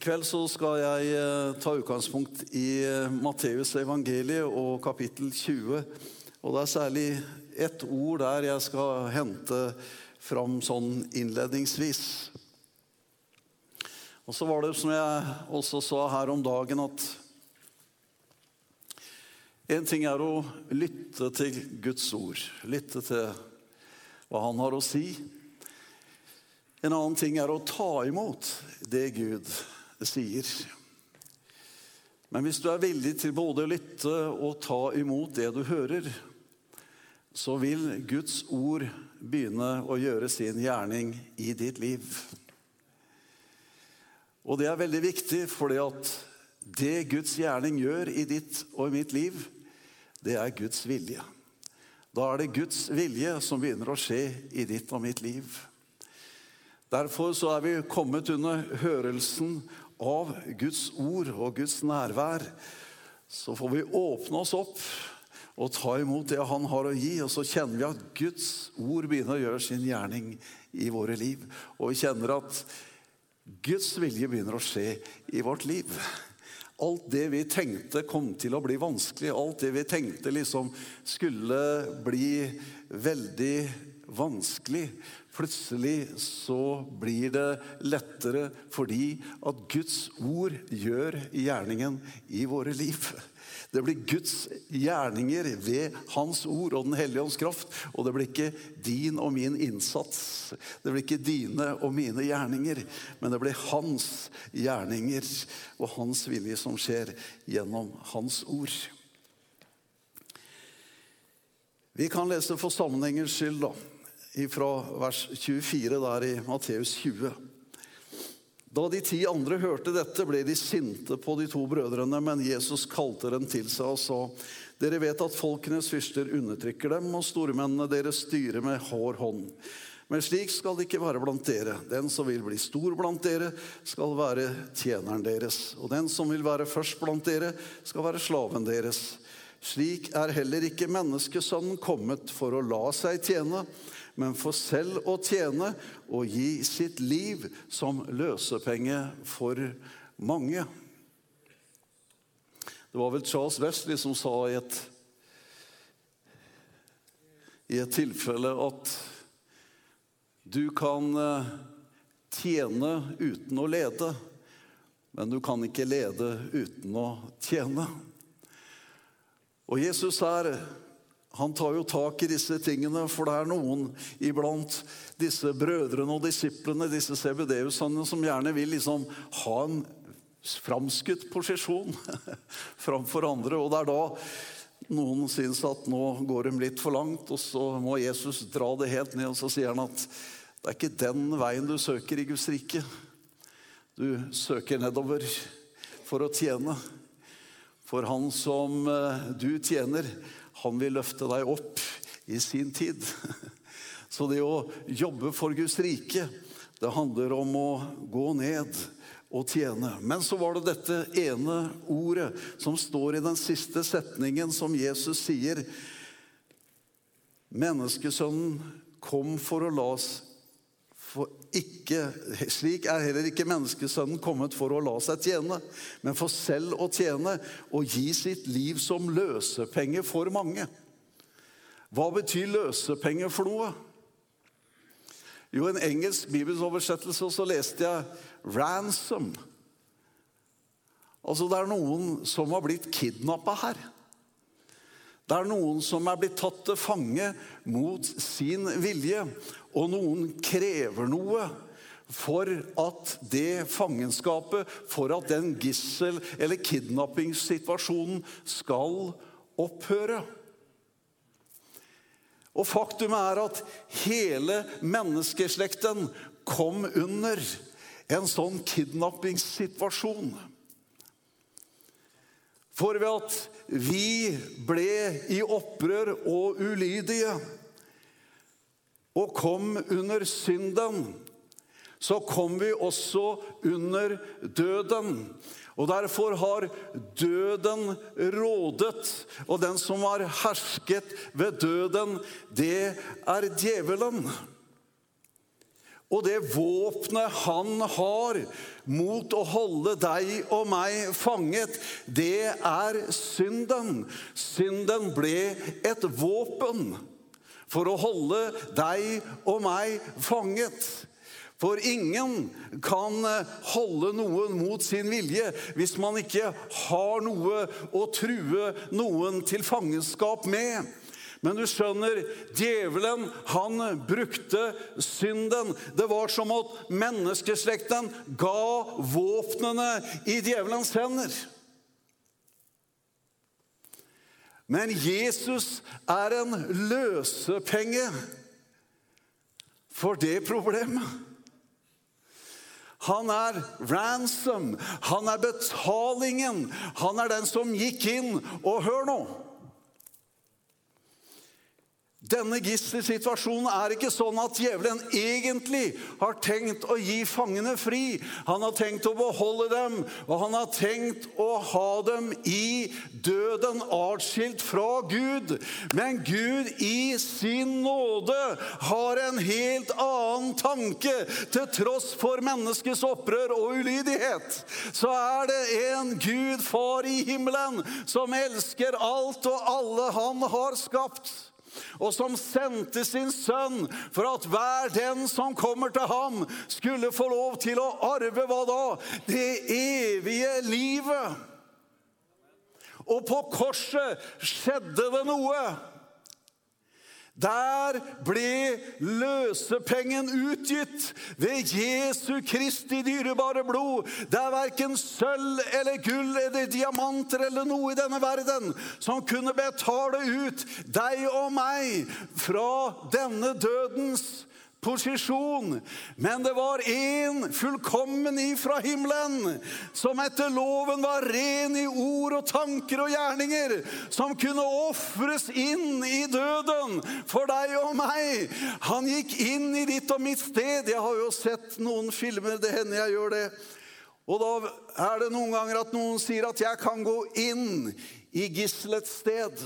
I kveld så skal jeg eh, ta utgangspunkt i eh, Matteus evangeliet og kapittel 20. Og det er særlig ett ord der jeg skal hente fram sånn innledningsvis. Og så var det som jeg også sa her om dagen, at en ting er å lytte til Guds ord. Lytte til hva Han har å si. En annen ting er å ta imot det Gud sier. Men hvis du er villig til både å lytte og ta imot det du hører, så vil Guds ord begynne å gjøre sin gjerning i ditt liv. Og det er veldig viktig, fordi at det Guds gjerning gjør i ditt og i mitt liv, det er Guds vilje. Da er det Guds vilje som begynner å skje i ditt og mitt liv. Derfor så er vi kommet under hørelsen av Guds ord og Guds nærvær, så får vi åpne oss opp og ta imot det Han har å gi. Og så kjenner vi at Guds ord begynner å gjøre sin gjerning i våre liv. Og vi kjenner at Guds vilje begynner å skje i vårt liv. Alt det vi tenkte kom til å bli vanskelig, alt det vi tenkte liksom skulle bli veldig vanskelig, Plutselig så blir det lettere fordi at Guds ord gjør gjerningen i våre liv. Det blir Guds gjerninger ved Hans ord og Den hellige ånds kraft. Og det blir ikke din og min innsats. Det blir ikke dine og mine gjerninger, men det blir Hans gjerninger og Hans vilje som skjer gjennom Hans ord. Vi kan lese for sammenhengens skyld, da fra vers 24 der i Matteus 20. Da de ti andre hørte dette, ble de sinte på de to brødrene, men Jesus kalte dem til seg og sa, dere vet at folkenes fyrster undertrykker dem, og stormennene deres styrer med hår hånd. Men slik skal det ikke være blant dere. Den som vil bli stor blant dere, skal være tjeneren deres. Og den som vil være først blant dere, skal være slaven deres. Slik er heller ikke menneskesønnen kommet for å la seg tjene, men for selv å tjene og gi sitt liv som løsepenge for mange. Det var vel Charles Wesley som sa i et, i et tilfelle at du kan eh, tjene uten å lede, men du kan ikke lede uten å tjene. Og Jesus er han tar jo tak i disse tingene, for det er noen iblant disse brødrene og disiplene, disse CBD-husene, som gjerne vil liksom ha en framskutt posisjon framfor andre. Og det er da noen syns at nå går de litt for langt, og så må Jesus dra det helt ned. Og så sier han at det er ikke den veien du søker i Guds rike. Du søker nedover for å tjene. For han som eh, du tjener, han vil løfte deg opp i sin tid. Så det å jobbe for Guds rike, det handler om å gå ned og tjene. Men så var det dette ene ordet som står i den siste setningen som Jesus sier. Menneskesønnen kom for å la ikke, slik er heller ikke menneskesønnen kommet for å la seg tjene, men for selv å tjene og gi sitt liv som løsepenge for mange. Hva betyr løsepenge for noe? Jo, en engelsk bibelsoversettelse så leste jeg 'ransom'. Altså, det er noen som har blitt kidnappa her. Det er noen som er blitt tatt til fange mot sin vilje. Og noen krever noe for at det fangenskapet, for at den gissel- eller kidnappingssituasjonen skal opphøre. Og faktum er at hele menneskeslekten kom under en sånn kidnappingssituasjon. For ved at vi ble i opprør og ulydige og kom under synden, så kom vi også under døden. Og Derfor har døden rådet, og den som har hersket ved døden, det er djevelen. Og det våpenet han har mot å holde deg og meg fanget, det er synden. Synden ble et våpen for å holde deg og meg fanget. For ingen kan holde noen mot sin vilje hvis man ikke har noe å true noen til fangenskap med. Men du skjønner, djevelen han brukte synden. Det var som at menneskeslekten ga våpnene i djevelens hender. Men Jesus er en løsepenge for det problemet. Han er ransom, han er betalingen. Han er den som gikk inn. Og hør nå denne gisselsituasjonen er ikke sånn at djevelen egentlig har tenkt å gi fangene fri. Han har tenkt å beholde dem, og han har tenkt å ha dem i døden atskilt fra Gud. Men Gud i sin nåde har en helt annen tanke. Til tross for menneskets opprør og ulydighet, så er det en Gud, Far i himmelen, som elsker alt og alle han har skapt og som sendte sin sønn for at hver den som kommer til ham, skulle få lov til å arve hva da? Det evige livet. Og på korset skjedde det noe. Der ble løsepengen utgitt ved Jesu Kristi dyrebare blod. Det er verken sølv eller gull eller diamanter eller noe i denne verden som kunne betale ut deg og meg fra denne dødens posisjon. Men det var én fullkommen ifra himmelen, som etter loven var ren i ord og tanker og gjerninger, som kunne ofres inn i døden for deg og meg. Han gikk inn i ditt og mitt sted. Jeg har jo sett noen filmer, det hender jeg gjør det. Og da er det noen ganger at noen sier at 'jeg kan gå inn i gisselets sted'.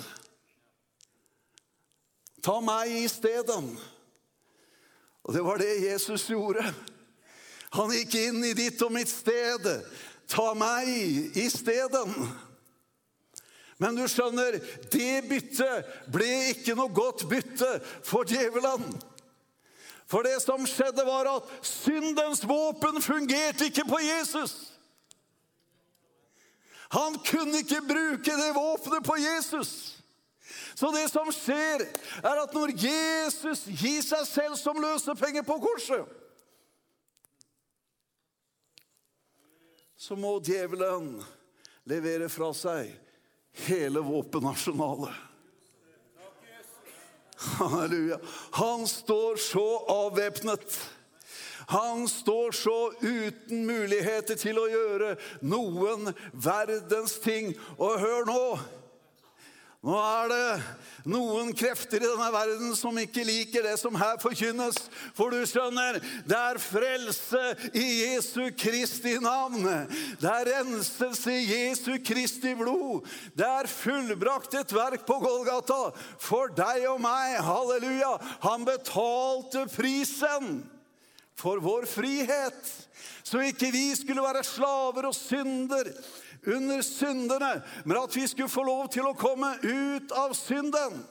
Ta meg i stedet. Og det var det Jesus gjorde. Han gikk inn i ditt og mitt sted. Ta meg i stedet. Men du skjønner, det byttet ble ikke noe godt bytte for djevelen. For det som skjedde, var at syndens våpen fungerte ikke på Jesus. Han kunne ikke bruke det våpenet på Jesus. Så det som skjer, er at når Jesus gir seg selv som løsepenge på korset, så må djevelen levere fra seg hele våpenarsenalet. Halleluja. Han står så avvæpnet. Han står så uten muligheter til å gjøre noen verdens ting. Og hør nå! Nå er det noen krefter i denne verden som ikke liker det som her forkynnes. For du skjønner, det er frelse i Jesu Kristi navn. Det er renselse i Jesu Kristi blod. Det er fullbrakt et verk på Golgata for deg og meg. Halleluja. Han betalte prisen for vår frihet, så ikke vi skulle være slaver og synder under syndene, men at vi skulle få lov til å komme ut av synden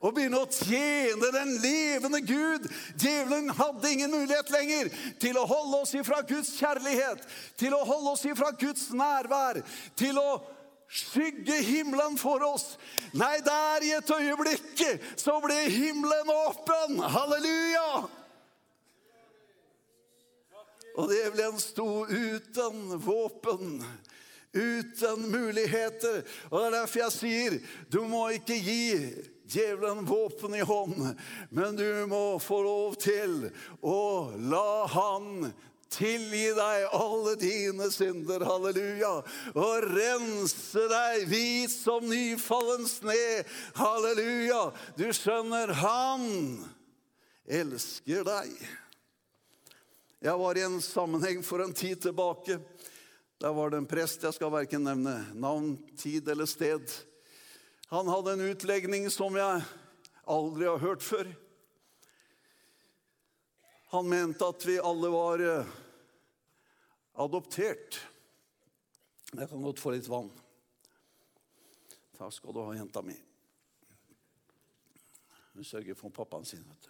og begynne å tjene den levende Gud. Djevelen hadde ingen mulighet lenger til å holde oss ifra Guds kjærlighet, til å holde oss ifra Guds nærvær, til å skygge himmelen for oss. Nei, der i et øyeblikk så ble himmelen åpen. Halleluja! Og djevelen sto uten våpen uten muligheter. Og Det er derfor jeg sier du må ikke gi djevelen våpen i hånd, men du må få lov til å la han tilgi deg alle dine synder, halleluja, og rense deg hvit som nyfallen sne, halleluja. Du skjønner, han elsker deg. Jeg var i en sammenheng for en tid tilbake. Der var det en prest, jeg skal verken nevne navn, tid eller sted. Han hadde en utlegning som jeg aldri har hørt før. Han mente at vi alle var eh, adoptert. Jeg kan godt få litt vann. Takk skal du ha, jenta mi. Hun sørger for pappaen sin. vet du.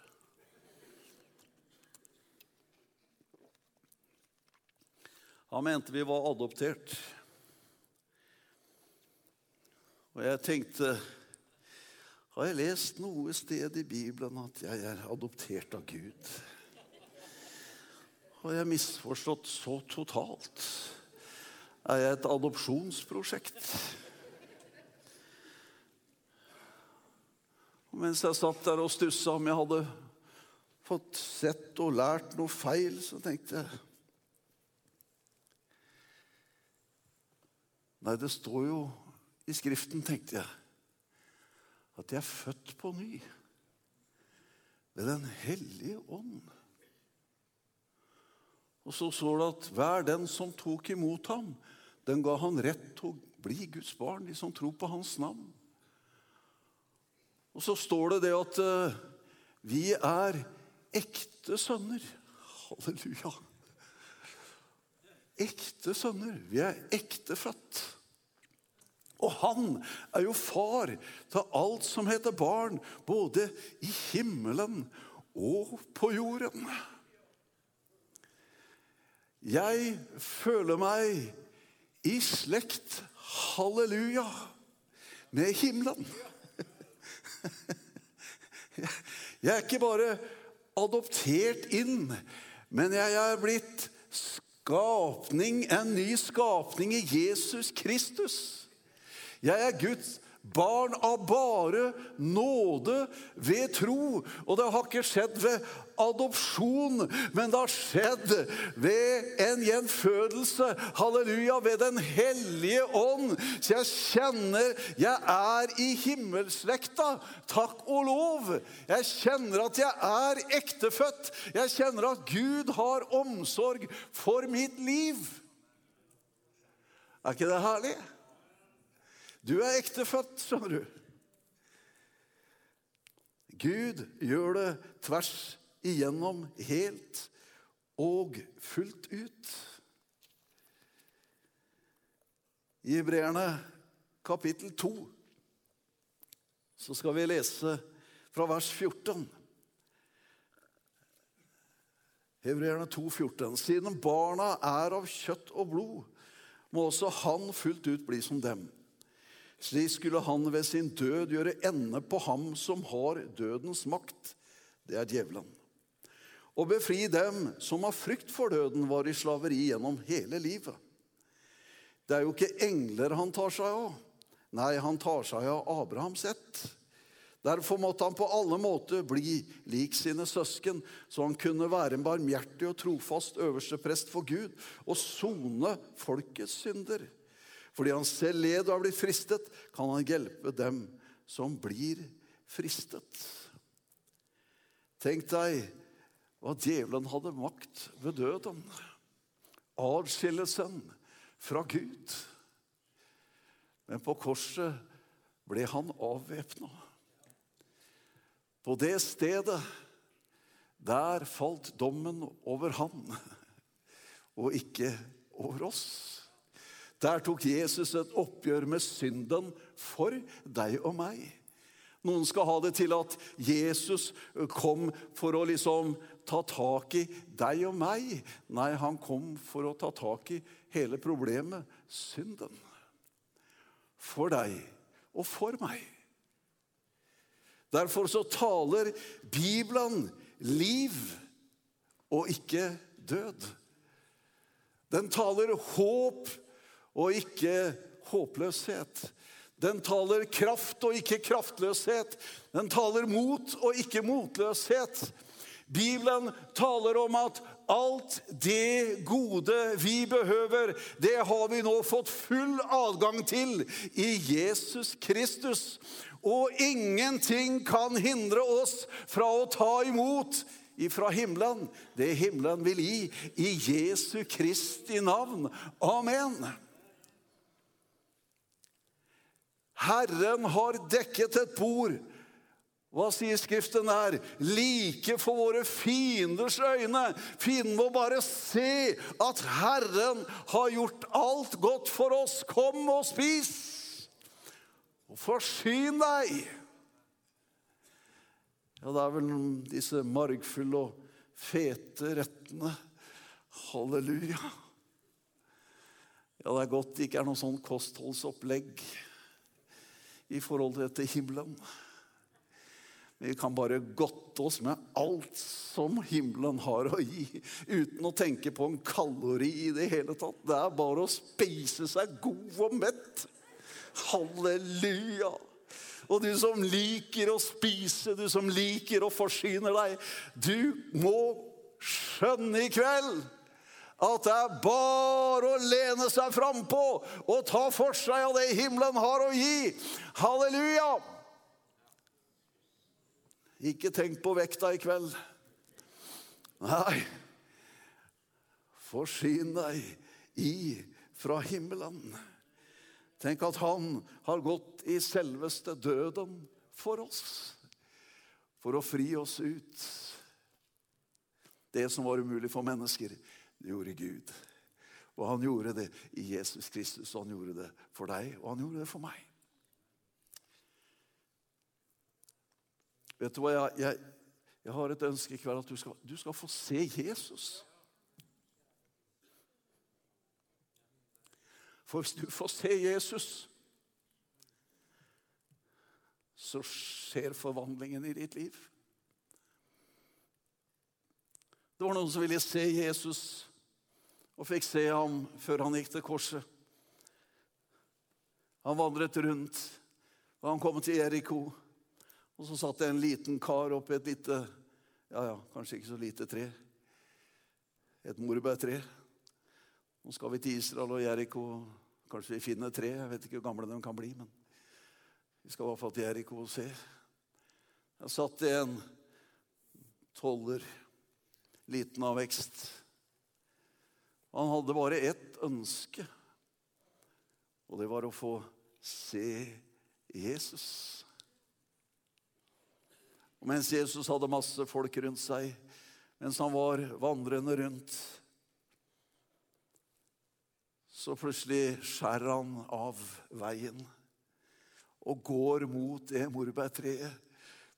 Han mente vi var adoptert. Og jeg tenkte Har jeg lest noe sted i Bibelen at jeg er adoptert av Gud? Har jeg misforstått så totalt? Er jeg et adopsjonsprosjekt? Og mens jeg satt der og stussa om jeg hadde fått sett og lært noe feil, så tenkte jeg Nei, det står jo i Skriften, tenkte jeg, at jeg er født på ny ved Den hellige ånd. Og så står det at hver den som tok imot ham, den ga han rett til å bli Guds barn, de som tror på hans navn. Og så står det det at uh, vi er ekte sønner. Halleluja. Ekte sønner. Vi er ektefødt. Og han er jo far til alt som heter barn, både i himmelen og på jorden. Jeg føler meg i slekt, halleluja, med himmelen. Jeg er ikke bare adoptert inn, men jeg er blitt skapning, en ny skapning i Jesus Kristus. Jeg er Guds barn av bare nåde ved tro. Og det har ikke skjedd ved adopsjon, men det har skjedd ved en gjenfødelse. Halleluja, ved Den hellige ånd. Så jeg kjenner jeg er i himmelslekta. Takk og lov. Jeg kjenner at jeg er ektefødt. Jeg kjenner at Gud har omsorg for mitt liv. Er ikke det herlig? Du er ektefødt, skjønner du. Gud gjør det tvers igjennom helt og fullt ut. I Hebreerne kapittel 2 så skal vi lese fra vers 14. Hebreerne 2, 14. Siden barna er av kjøtt og blod, må også han fullt ut bli som dem. Slik skulle han ved sin død gjøre ende på ham som har dødens makt. Det er djevelen. Og befri dem som av frykt for døden var i slaveri gjennom hele livet. Det er jo ikke engler han tar seg av. Nei, han tar seg av Abrahams ett. Derfor måtte han på alle måter bli lik sine søsken, så han kunne være en barmhjertig og trofast øverste prest for Gud og sone folkets synder. Fordi han selv led og har blitt fristet, kan han hjelpe dem som blir fristet. Tenk deg hva djevelen hadde makt ved døden. Adskillelsen fra Gud. Men på korset ble han avvæpna. På det stedet, der falt dommen over han, og ikke over oss. Der tok Jesus et oppgjør med synden for deg og meg. Noen skal ha det til at Jesus kom for å liksom ta tak i deg og meg. Nei, han kom for å ta tak i hele problemet synden. For deg og for meg. Derfor så taler Bibelen liv og ikke død. Den taler håp og ikke håpløshet. Den taler kraft og ikke kraftløshet. Den taler mot og ikke motløshet. Bibelen taler om at alt det gode vi behøver, det har vi nå fått full adgang til i Jesus Kristus. Og ingenting kan hindre oss fra å ta imot ifra himmelen det himmelen vil gi, i Jesu Kristi navn. Amen. Herren har dekket et bord. Hva sier Skriften her? Like for våre fienders øyne. Fienden må bare se at Herren har gjort alt godt for oss. Kom og spis, og forsyn deg. Ja, det er vel disse margfulle og fete rettene. Halleluja. Ja, det er godt det ikke er noe sånn kostholdsopplegg i forhold til dette himmelen. Vi kan bare godte oss med alt som himmelen har å gi, uten å tenke på en kalori i det hele tatt. Det er bare å spise seg god og mett. Halleluja! Og du som liker å spise, du som liker å forsyne deg, du må skjønne i kveld at det er bare å lene seg frampå og ta for seg av det himmelen har å gi. Halleluja! Ikke tenk på vekta i kveld. Nei, forsyn deg i fra himmelen. Tenk at han har gått i selveste døden for oss. For å fri oss ut. Det som var umulig for mennesker, gjorde Gud. Og han gjorde det i Jesus Kristus, og han gjorde det for deg, og han gjorde det for meg. Vet du hva, jeg, jeg, jeg har et ønske i kveld at du skal, du skal få se Jesus. For hvis du får se Jesus, så skjer forvandlingen i ditt liv. Det var noen som ville se Jesus og fikk se ham før han gikk til korset. Han vandret rundt, og han kom til Eriko. Og så satt det en liten kar oppi et lite ja, ja, kanskje ikke så lite tre. Et morbærtre. Nå skal vi til Israel og Jeriko. Kanskje vi finner tre. Jeg vet ikke hvor gamle de kan bli. men Vi skal i hvert fall til Jeriko og se. Der satt det en toller, liten av vekst. Han hadde bare ett ønske, og det var å få se Jesus. Og mens Jesus hadde masse folk rundt seg, mens han var vandrende rundt, så plutselig skjærer han av veien og går mot det morbærtreet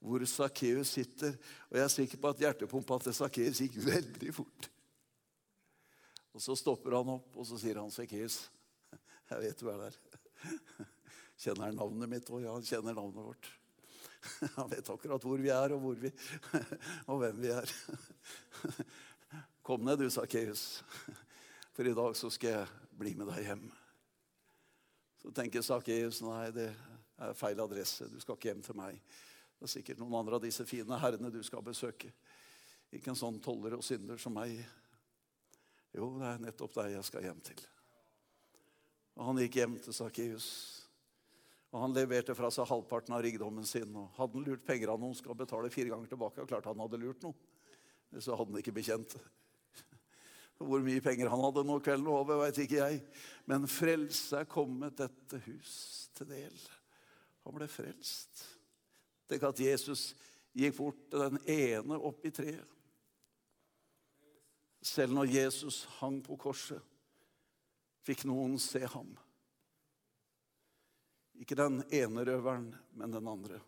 hvor Sakkeus sitter. Og jeg er sikker på at hjertepumpa til Sakkeus gikk veldig fort. Og Så stopper han opp, og så sier han, 'Sakkeus, jeg vet du er der.' Kjenner han navnet mitt òg? Ja, han kjenner navnet vårt. Han vet akkurat hvor vi er, og, hvor vi, og hvem vi er. Kom ned, du, Sakkeus, for i dag så skal jeg bli med deg hjem. Så tenker Sakkeus nei, det er feil adresse. Du skal ikke hjem til meg. Det er sikkert noen andre av disse fine herrene du skal besøke. Ikke en sånn toller og synder som meg. Jo, det er nettopp deg jeg skal hjem til. Og Han gikk hjem til Sakkeus. Og Han leverte fra seg halvparten av rikdommen sin. og Hadde han lurt penger av noen, skal betale fire ganger tilbake. Og klart han hadde lurt noe. Så hadde han ikke bekjent det. Hvor mye penger han hadde nå kvelden over, veit ikke jeg. Men frelse er kommet dette hus til del. Han ble frelst. Tenk at Jesus gikk bort til den ene oppi treet. Selv når Jesus hang på korset, fikk noen se ham. Ikke den ene røveren, men den andre.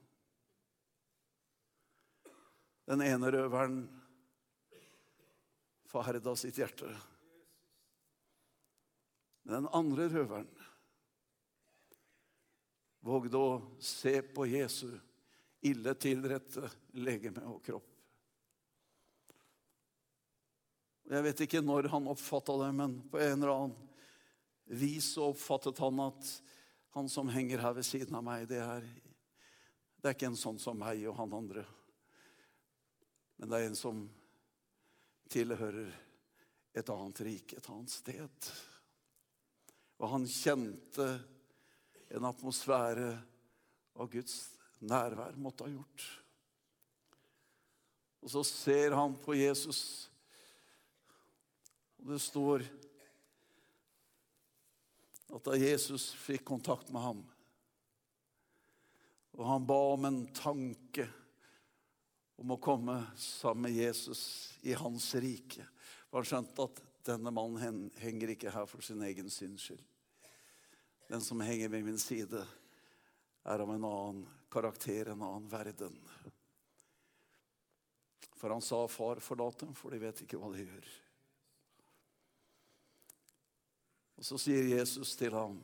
Den ene røveren forherda sitt hjerte. Men den andre røveren vågde å se på Jesu ille tilrette legeme og kropp. Jeg vet ikke når han oppfatta det, men på en eller annen vis oppfattet han at han som henger her ved siden av meg, det er, det er ikke en sånn som meg og han andre. Men det er en som tilhører et annet rike, et annet sted. Og han kjente en atmosfære av Guds nærvær måtte ha gjort. Og så ser han på Jesus, og det står at da Jesus fikk kontakt med ham, og han ba om en tanke om å komme sammen med Jesus i hans rike, for han skjønte at denne mannen henger ikke her for sin egen syns skyld. Den som henger ved min side, er av en annen karakter, en annen verden. For han sa, 'Far, forlat dem, for de vet ikke hva de gjør'. Og så sier Jesus til ham,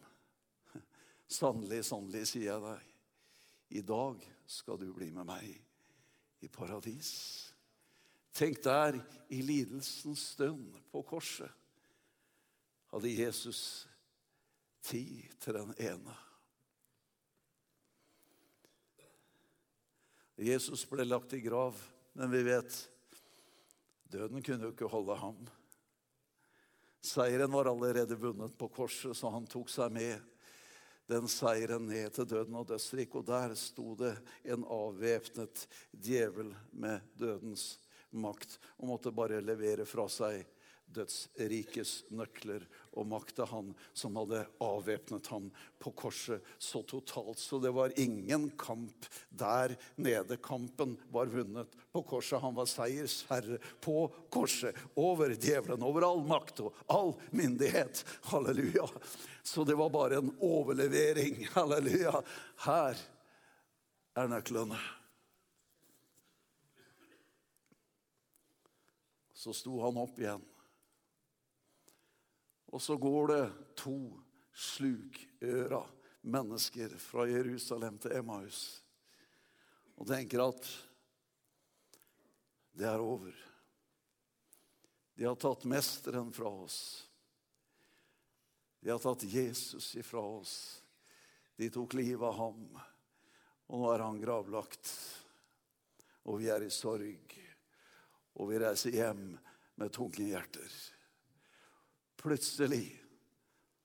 'Sannelig, sannelig, sier jeg deg, i dag skal du bli med meg i paradis.' Tenk der, i lidelsens stund på korset, hadde Jesus tid til den ene. Jesus ble lagt i grav, men vi vet døden kunne jo ikke holde ham. Seieren var allerede vunnet på korset, så han tok seg med den seieren ned til døden og dødsriket. Og der sto det en avvæpnet djevel med dødens makt og måtte bare levere fra seg dødsrikes nøkler og makta han som hadde avvæpnet ham på korset så totalt. Så det var ingen kamp der nede. Kampen var vunnet på korset. Han var seiersherre på korset. Over djevelen, over all makt og all myndighet. Halleluja. Så det var bare en overlevering. Halleluja. Her er nøklene. Så sto han opp igjen. Og så går det to slukøra mennesker fra Jerusalem til Emmaus og tenker at det er over. De har tatt mesteren fra oss. De har tatt Jesus ifra oss. De tok livet av ham, og nå er han gravlagt. Og vi er i sorg, og vi reiser hjem med tunge hjerter. Plutselig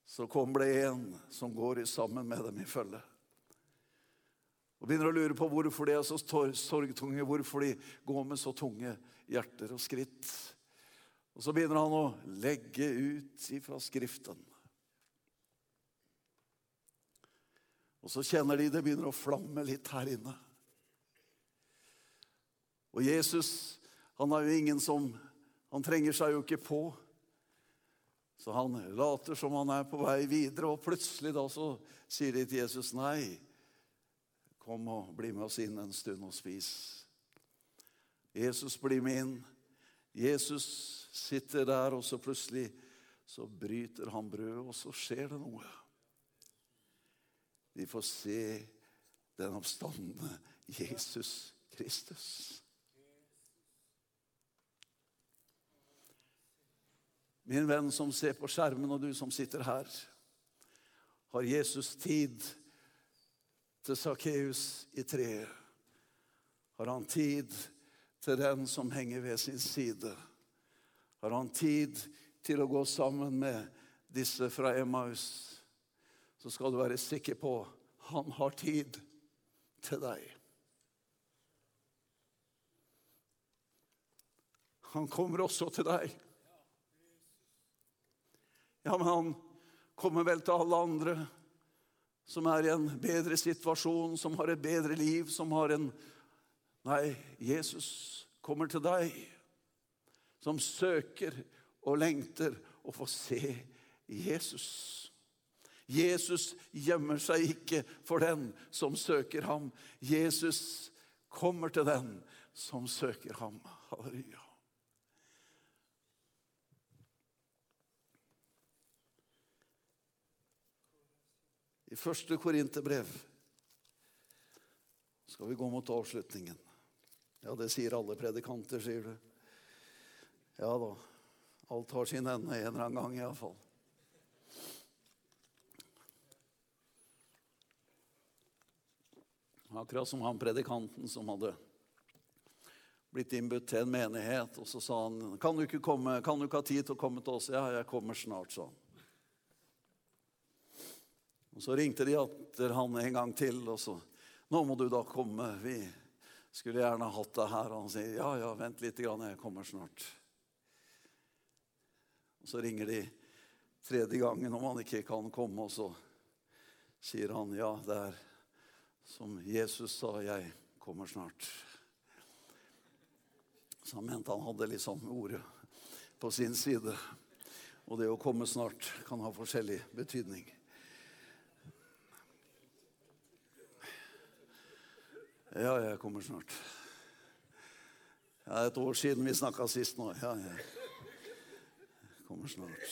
så kommer det en som går sammen med dem i følge. Og begynner å lure på hvorfor de er så sorgtunge, hvorfor de går med så tunge hjerter og skritt. Og så begynner han å legge ut ifra Skriften. Og så kjenner de det begynner å flamme litt her inne. Og Jesus, han er jo ingen som Han trenger seg jo ikke på. Så han later som han er på vei videre, og plutselig da så sier de til Jesus nei. Kom og bli med oss inn en stund og spis. Jesus blir med inn. Jesus sitter der, og så plutselig så bryter han brødet, og så skjer det noe. De får se den oppstandende Jesus Kristus. Min venn som ser på skjermen, og du som sitter her. Har Jesus tid til Sakkeus i treet? Har han tid til den som henger ved sin side? Har han tid til å gå sammen med disse fra Emmaus? Så skal du være sikker på han har tid til deg. Han kommer også til deg. Ja, men han kommer vel til alle andre som er i en bedre situasjon, som har et bedre liv, som har en Nei, Jesus kommer til deg, som søker og lengter å få se Jesus. Jesus gjemmer seg ikke for den som søker ham. Jesus kommer til den som søker ham. Halleluja. I første Korinterbrev skal vi gå mot avslutningen. Ja, det sier alle predikanter, sier du. Ja da. Alt har sin ende en eller annen gang, iallfall. Akkurat som han predikanten som hadde blitt innbudt til en menighet. Og så sa han kan du ikke, komme, kan du ikke ha tid til å komme til oss. Ja, jeg kommer snart, sa han. Og Så ringte de etter han en gang til, og så Nå må du da komme. Vi skulle gjerne hatt deg her. Og han sier ja, ja, vent litt, grann, jeg kommer snart. Og Så ringer de tredje gangen om han ikke kan komme, og så sier han ja, det er som Jesus sa, jeg kommer snart. Så han mente han hadde liksom ordet på sin side. Og det å komme snart kan ha forskjellig betydning. Ja, jeg kommer snart. Det er et år siden vi snakka sist nå. Ja, jeg kommer snart.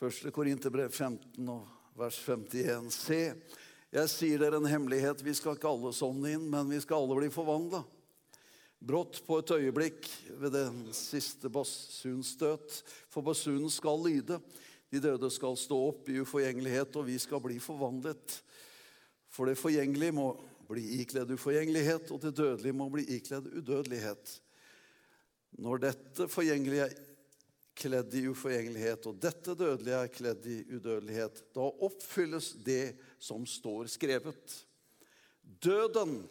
Første Korinterbrev 15 og vers 51. Se, jeg sier dere en hemmelighet. Vi skal ikke alle sånn inn, men vi skal alle bli forvandla. Brått på et øyeblikk ved den siste basunstøt. For basunen skal lyde. De døde skal stå opp i uforgjengelighet, og vi skal bli forvandlet. For det forgjengelige må bli ikledd uforgjengelighet, og det dødelige må bli ikledd udødelighet. Når dette forgjengelige er kledd i uforgjengelighet, og dette dødelige er kledd i udødelighet, da oppfylles det som står skrevet. Døden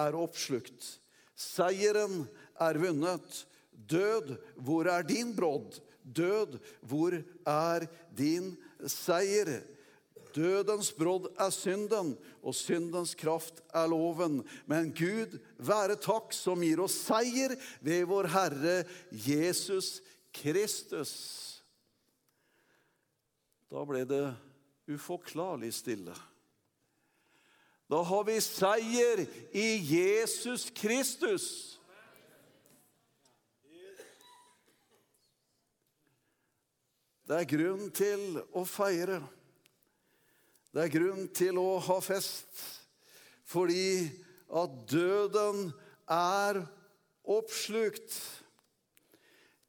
er oppslukt. Seieren er vunnet. Død, hvor er din brodd? Død, hvor er din seier? Dødens brodd er synden, og syndens kraft er loven. Men Gud være takk som gir oss seier ved vår Herre Jesus Kristus. Da ble det uforklarlig stille. Da har vi seier i Jesus Kristus. Det er grunn til å feire. Det er grunn til å ha fest fordi at døden er oppslukt.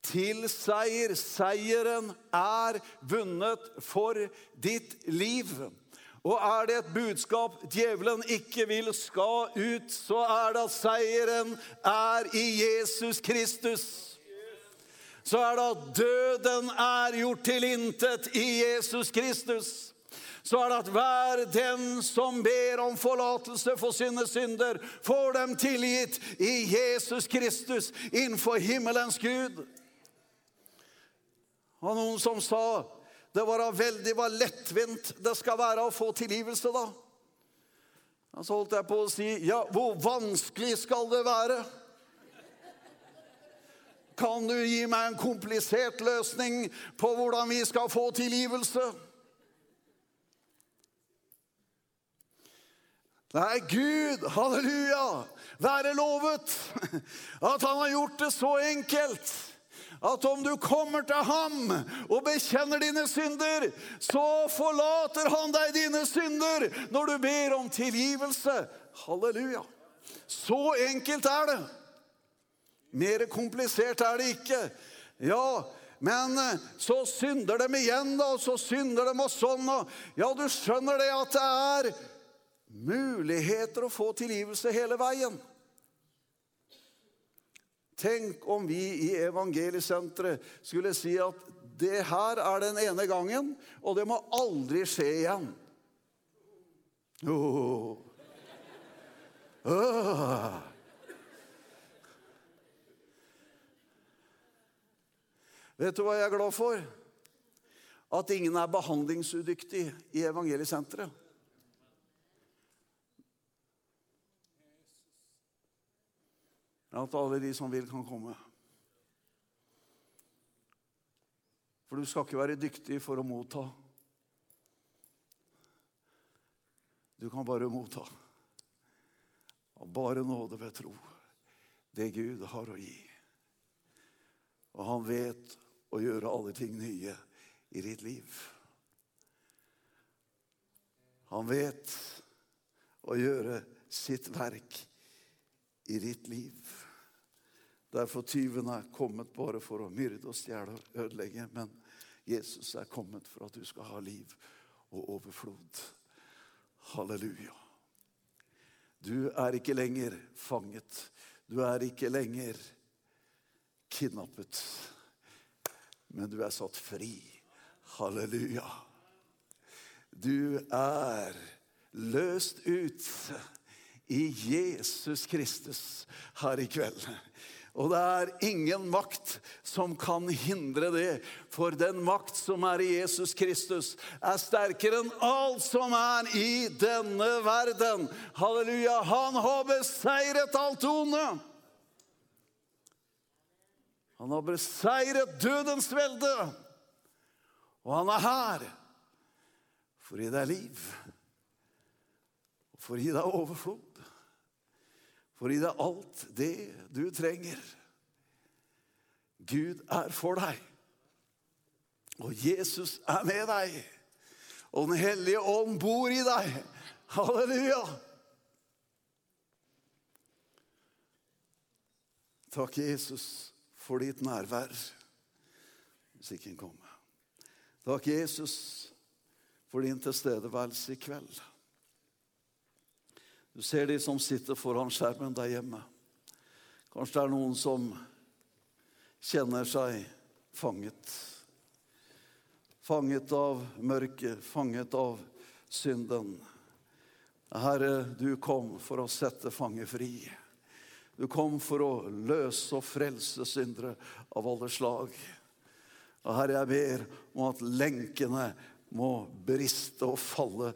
Til seier. Seieren er vunnet for ditt liv. Og er det et budskap djevelen ikke vil skal ut, så er det at seieren er i Jesus Kristus. Så er det at døden er gjort til intet i Jesus Kristus så er det at hver den som ber om forlatelse for sine synder, får dem tilgitt i Jesus Kristus innenfor himmelens Gud. Og noen som sa det var veldig var lettvint det skal være å få tilgivelse, da. Så holdt jeg på å si ja, hvor vanskelig skal det være? Kan du gi meg en komplisert løsning på hvordan vi skal få tilgivelse? Nei, Gud, halleluja, være lovet at han har gjort det så enkelt at om du kommer til ham og bekjenner dine synder, så forlater han deg dine synder når du ber om tilgivelse. Halleluja. Så enkelt er det. Mer komplisert er det ikke. Ja, men eh, så synder de igjen, da, og så synder de og sånn. Og, ja, du skjønner det at det er muligheter å få tilgivelse hele veien. Tenk om vi i Evangeliesenteret skulle si at det her er den ene gangen, og det må aldri skje igjen. Oh. Oh. Vet du hva jeg er glad for? At ingen er behandlingsudyktig i Evangeliesenteret. At alle de som vil, kan komme. For du skal ikke være dyktig for å motta. Du kan bare motta. Og bare nåde ved tro. Det Gud har å gi. Og han vet å gjøre alle ting nye i ditt liv. Han vet å gjøre sitt verk i ditt liv. Derfor tyven er kommet bare for å myrde og stjele og ødelegge. Men Jesus er kommet for at du skal ha liv og overflod. Halleluja. Du er ikke lenger fanget. Du er ikke lenger kidnappet. Men du er satt fri. Halleluja. Du er løst ut i Jesus Kristus her i kveld. Og det er ingen makt som kan hindre det. For den makt som er i Jesus Kristus, er sterkere enn alt som er i denne verden. Halleluja. Han har beseiret alt onde. Han har beseiret dødens velde. Og han er her for det er liv. For å gi deg overflod. For i deg alt det du trenger. Gud er for deg. Og Jesus er med deg. Og Den hellige ånd bor i deg. Halleluja! Takk, Jesus, for ditt nærvær. Musikken kommer. Takk, Jesus, for din tilstedeværelse i kveld. Du ser de som sitter foran skjermen der hjemme. Kanskje det er noen som kjenner seg fanget. Fanget av mørket, fanget av synden. Herre, du kom for å sette fanger fri. Du kom for å løse og frelse syndere av alle slag. Og Herre, jeg ber om at lenkene må briste og falle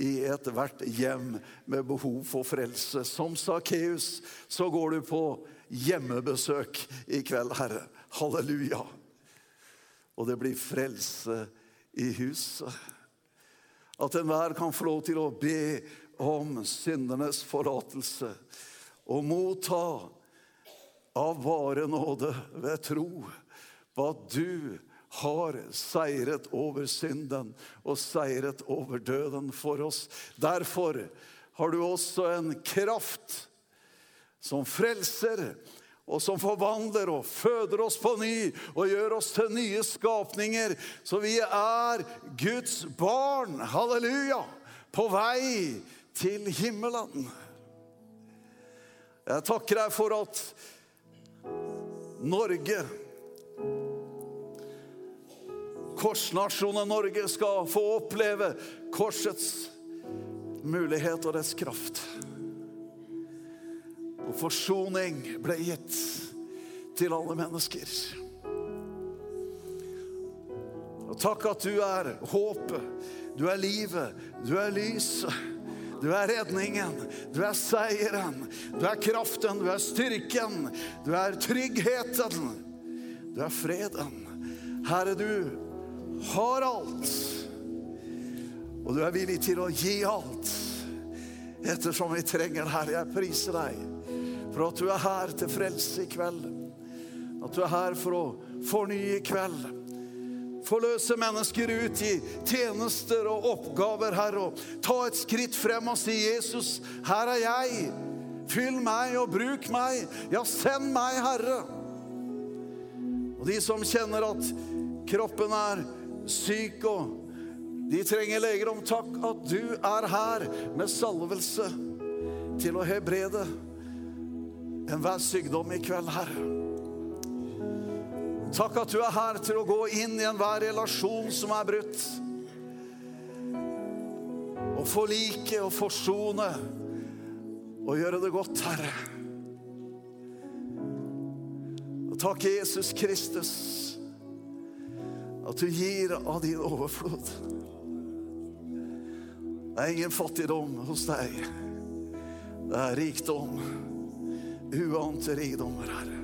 i ethvert hjem med behov for frelse. Som Sakkeus så går du på hjemmebesøk i kveld, Herre. Halleluja. Og det blir frelse i huset. At enhver kan få lov til å be om syndernes forlatelse og motta av bare nåde ved tro på at du har seiret over synden og seiret over døden for oss. Derfor har du også en kraft som frelser og som forvandler og føder oss på ny og gjør oss til nye skapninger. Så vi er Guds barn, halleluja, på vei til himmelen. Jeg takker deg for at Norge korsnasjonen Norge skal få oppleve korsets mulighet og dets kraft. Og forsoning ble gitt til alle mennesker. Og takk at du er håpet, du er livet, du er lyset. Du er redningen, du er seieren, du er kraften, du er styrken, du er tryggheten, du er freden. Herre, du har alt. Og du er villig til å gi alt ettersom vi trenger det her. Jeg priser deg for at du er her til frelse i kveld. At du er her for å fornye i kveld. Forløse mennesker ut i tjenester og oppgaver, Herre. Og ta et skritt frem og si, 'Jesus, her er jeg. Fyll meg og bruk meg. Ja, send meg, Herre.' Og de som kjenner at kroppen er syk, og de trenger leger om takk at du er her med salvelse til å hebrede enhver sykdom i kveld, Herre. Takk at du er her til å gå inn i enhver relasjon som er brutt. Og forlike og forsone og gjøre det godt, Herre. Og takk, Jesus Kristus at du gir av din overflod. Det er ingen fattigdom hos deg. Det er rikdom. Uante rikdommer, Herre.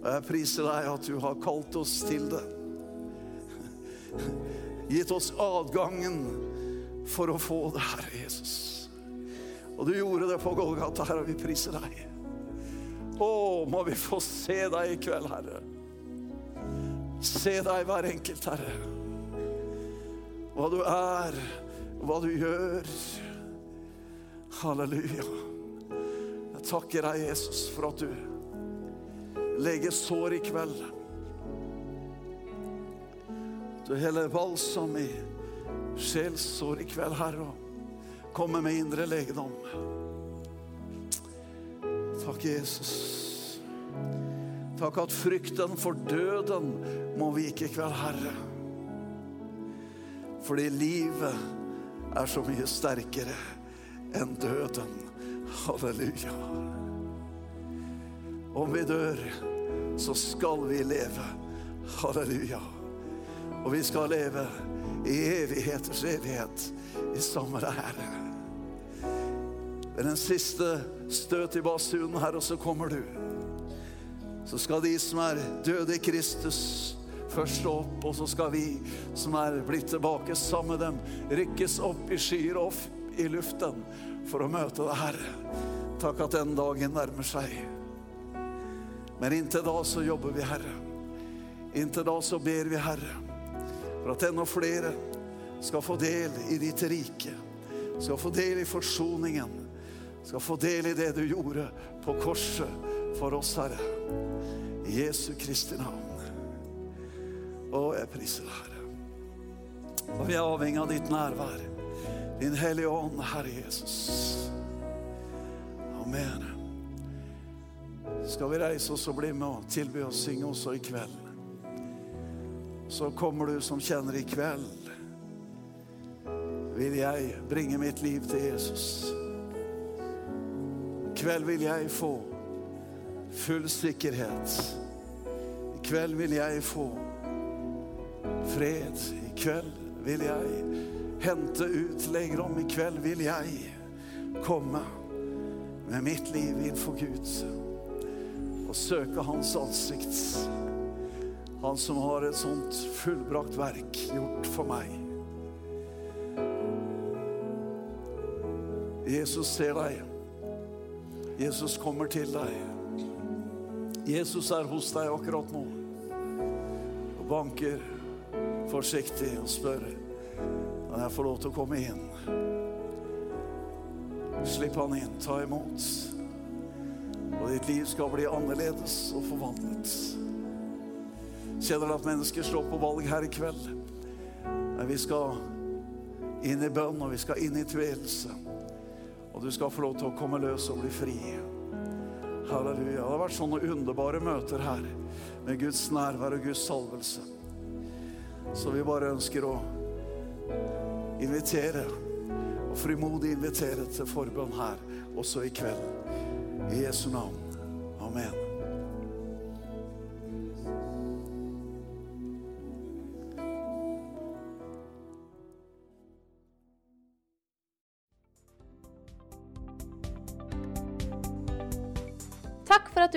Og jeg priser deg at du har kalt oss til det. Gitt oss adgangen for å få det, Herre Jesus. Og du gjorde det på Golgata, Herre, og vi priser deg. Å, må vi få se deg i kveld, Herre. Se deg hver enkelt, Herre. Hva du er, hva du gjør. Halleluja. Jeg takker deg, Jesus, for at du legger sår i kveld. Du heller balsam i sjelssår i kveld, Herre. komme med indre legedom. Takk, Jesus. Takk at frykten for døden må vike hver Herre. Fordi livet er så mye sterkere enn døden. Halleluja. Om vi dør, så skal vi leve. Halleluja. Og vi skal leve i evigheters evighet i samme ære. Ved den siste støt i basunen, og så kommer du. Så skal de som er døde i Kristus, først opp, og så skal vi som er blitt tilbake sammen med dem, rykkes opp i skyer og i luften for å møte deg, Herre. Takk at den dagen nærmer seg. Men inntil da så jobber vi, Herre. Inntil da så ber vi, Herre, for at enda flere skal få del i ditt rike, skal få del i forsoningen, skal få del i det du gjorde på korset for oss, Herre. I Jesu Kristi navn. Å, jeg priser deg, Herre. Og vi er avhengig av ditt nærvær. Din Hellige Ånd, Herre Jesus. Amen. Skal vi reise oss og bli med og tilby å synge også i kveld? Så kommer du som kjenner i kveld. Vil jeg bringe mitt liv til Jesus. I kveld vil jeg få full sikkerhet. I kveld vil jeg få fred. I kveld vil jeg hente ut legedom. I kveld vil jeg komme med mitt liv innenfor Gud og søke Hans ansikt. Han som har et sånt fullbrakt verk gjort for meg. Jesus ser deg. Jesus kommer til deg. Jesus er hos deg akkurat nå og banker forsiktig og spør kan jeg få lov til å komme inn. Slipp han inn, ta imot. Og ditt liv skal bli annerledes og forvandlet. Kjenner du at mennesker står på valg her i kveld? Men vi skal inn i bønn, og vi skal inn i tvilelse. Og du skal få lov til å komme løs og bli fri. Halleluja. Det har vært sånne underbare møter her med Guds nærvær og Guds salvelse. Så vi bare ønsker å invitere, og frimodig invitere til forbønn her også i kveld. I Jesu navn. Amen.